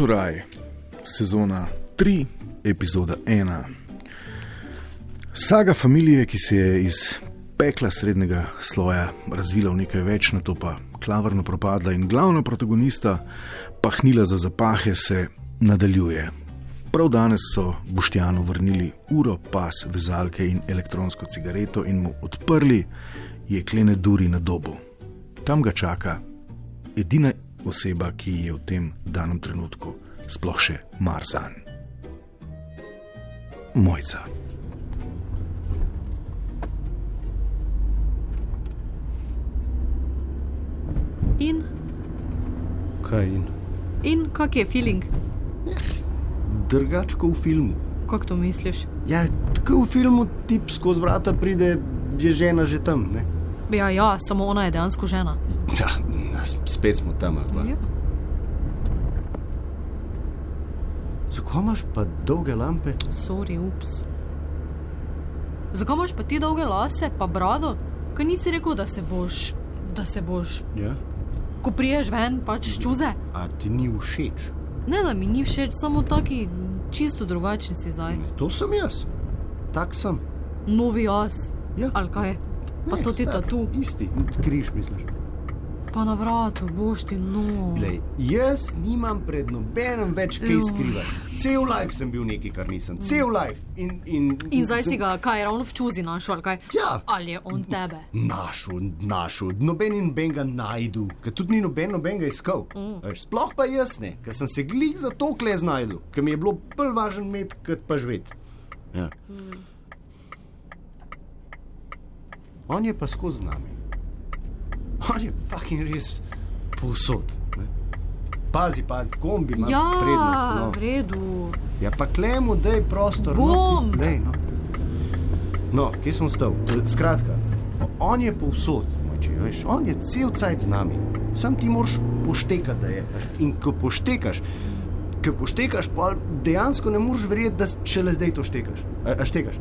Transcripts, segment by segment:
Motoraj, sezona 3, epizoda 1. Saga familije, ki se je iz pekla srednjega sloja razvila v nekaj več, na to pa klavrno propadla in glavna protagonista, pahnila za zapahe, se nadaljuje. Prav danes so Boštjanu vrnili uro, pas, vezalke in elektronsko cigareto in mu odprli jeklene duri na dobu. Tam ga čaka edina oseba, ki je v tem danem trenutku sploh še marzan. Mojca. In, Kaj in? in kak je feeling, Drugačko v filmu. kako to misliš? Ja, tako v filmu tip skozi vrata pride, je žena že tam. Ne? Ja, ja, samo ona je dejansko žena. Ja, spet smo tam. ali pa? Ja. Zakaj imaš pa dolge lampe? Sorry, ups. Zakaj imaš pa ti dolge lase, pa brado? Kaj nisi rekel, da se boš, da se boš, Ja. ko priješ ven, pač čuze? A ti ni všeč? Ne, da mi ni všeč, samo taki čisto drugačen si zdaj. Ne, to sem jaz. Tak sem. Novi jaz. Ja. Ali kaj? Pa Ne, to ti star, tatu, Isti, križ misliš. pa na vratu, boš ti no. Glej, jaz nimam pred nobenem več kaj skrivati. Cel life sem bil nekaj, kar nisem. Cel life. In, in, In zdaj si sem- ga, kaj, ravno v čuzi našel, ali kaj? Ja. Ali je on tebe? Našel, našel, noben in noben ga najdu, ker tudi ni noben noben ga iskal. Mm. Veš, sploh pa jaz ne, ker sem se glih za to kle znašel, ker mi je bilo bolj važen med, kot pa živeti. Ja. Mm. On je pa skozi z nami. On je fucking res povsod. Ne? Pazi, pazi, kombi ima Ja, prednost. v No. redu. Ja, pa klemu, da je prostor. Bom. No, lej, no. no, kje sem stal? Skratka, on je povsod, moči, veš, on je cel cajt z nami. Sam ti moraš poštekati, da je. In ko poštekaš, ko poštekaš, pa dejansko ne moreš verjeti, da šele zdaj to štekaš. A, a štekaš?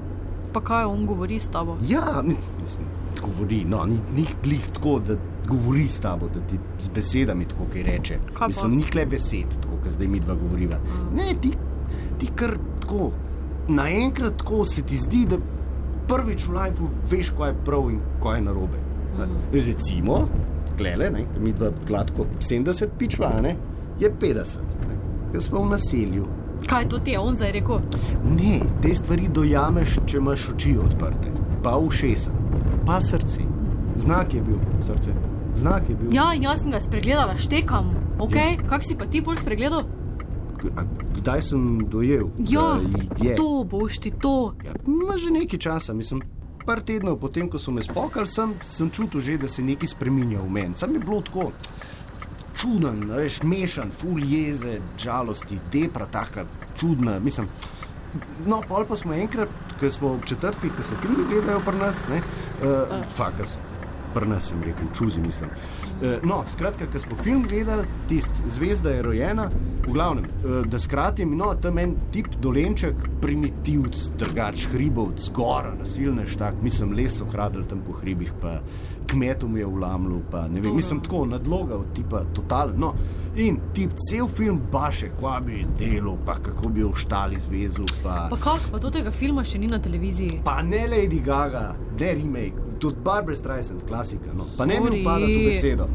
Pa kaj on govori s tabo? Ja, mi- mislim, govori, no, ni, ni glih tako, da govori s tabo, da ti z besedami tako kaj reče. pa? Mislim, ni le besed, tako kot zdaj mi dva govoriva. Ne, ti, ti kar tako, naenkrat tako se ti zdi, da prvič v življenju veš, kaj je prav in kaj je narobe. Mm. Recimo, klele, ne, mi dva gladko 70 pičva, ne, je 50, ne, ker smo v naselju. Kaj to ti je on zdaj rekel? Ne, te stvari dojameš, če imaš oči odprte, pa ušesa, pa srce. Znak je bil, srce. Znak je bil. Ja, jaz sem ga spregledala, štekam. Okay? Kak si pa ti bolj spregledal? Kdaj sem dojel? Ja, da je. to boš ti to. Ja, ima že nekaj časa, mislim. Par tednov potem, ko so me spokali, sem, sem čutil že, da se nekaj spremenja v meni. Sam je bilo tako čuden, veš, mešan, ful jeze, žalosti, depra, taka čudna. Mislim, no, pol pa smo enkrat, ko smo ob četrtkih, ko se filmi gledajo pri nas, ne, uh, fakas, pri nas sem rekel, čuzi mislim. Uh, no, skratka, ko smo film gledali, tisti zvezda je rojena, v glavnem, uh, da skratim, no, tam en tip dolenček, primitivc, drugač, hribovc, zgora, nasilnež, tak, mislim, les so kradli tam po hribih, pa kmetom je vlamljal, pa ne vem, mislim, tako nadloga, tipa total. No, in tip cel film baše, kva bi delal, pa kako bi oštali zvezu, pa. Pa kak, pa to tega filma še ni na televiziji. Pa ne Lady Gaga, ne remake, tudi Barbara Streisand, klasika. No. Pa ne mi Sorry. upada v besedo.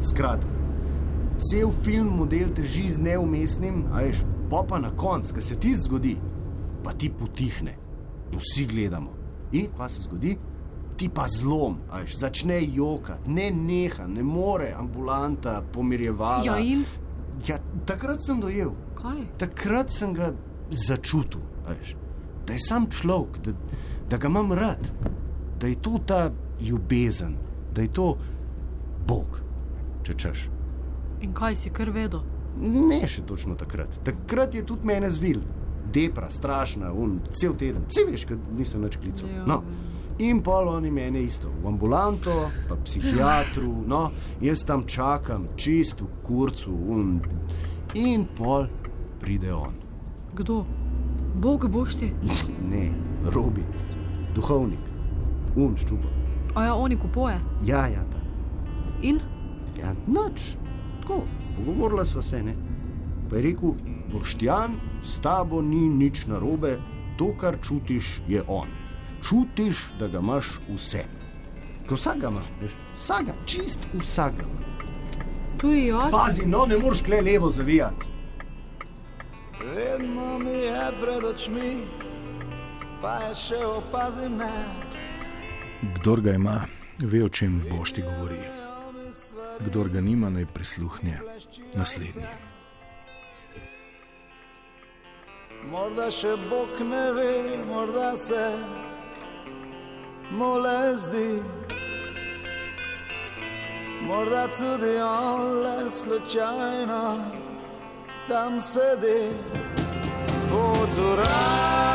Skratka, cel film model teži z neumestnim, a veš, pa pa na koncu, ko se ti zgodi, pa ti potihne vsi gledamo. In pa se zgodi, ti pa zlom, a veš, začne jokati, ne neha, ne more, ambulanta, pomirjevala. Ja, in ja, takrat sem dojel. kaj? Takrat sem ga začutil, a veš, da je sam človek, da, da ga imam rad, da je to ta ljubezen, da je to Bog, če češ. In kaj si kar vedel? Ne še točno takrat. Takrat je tudi mene zvil, depra, strašna, un, cel teden, vse veš, ker nisem več klical. Ja. No. In pol oni mene isto, v ambulanto, pa psihiatru, no, jaz tam čakam, čist v kurcu, un. in pol pride on. Kdo? Bog boš ti. Ne, robi, duhovnik, un ščupa. A ja, oni kupuje. Ja, ja, ta. In Ja, noč, tako, pogovorila sva se ne. Pa je rekel, Boštjan, s tabo ni nič narobe, to, kar čutiš, je on. Čutiš, da ga imaš vse. Ko vsega imaš, veš, vsega, čist vsega. Tu je jaz. Pazi, no, ne moreš kle levo zavijati. Vedno mi je pred očmi, pa je še opazim ne. Kdor ga ima, ve, o čem boš ti govori. Kdor ga nima, naj prisluhne naslednji. Morda še Bog ne ve, morda se mu le zdi. Morda tudi on le slučajno tam sedi. V raj.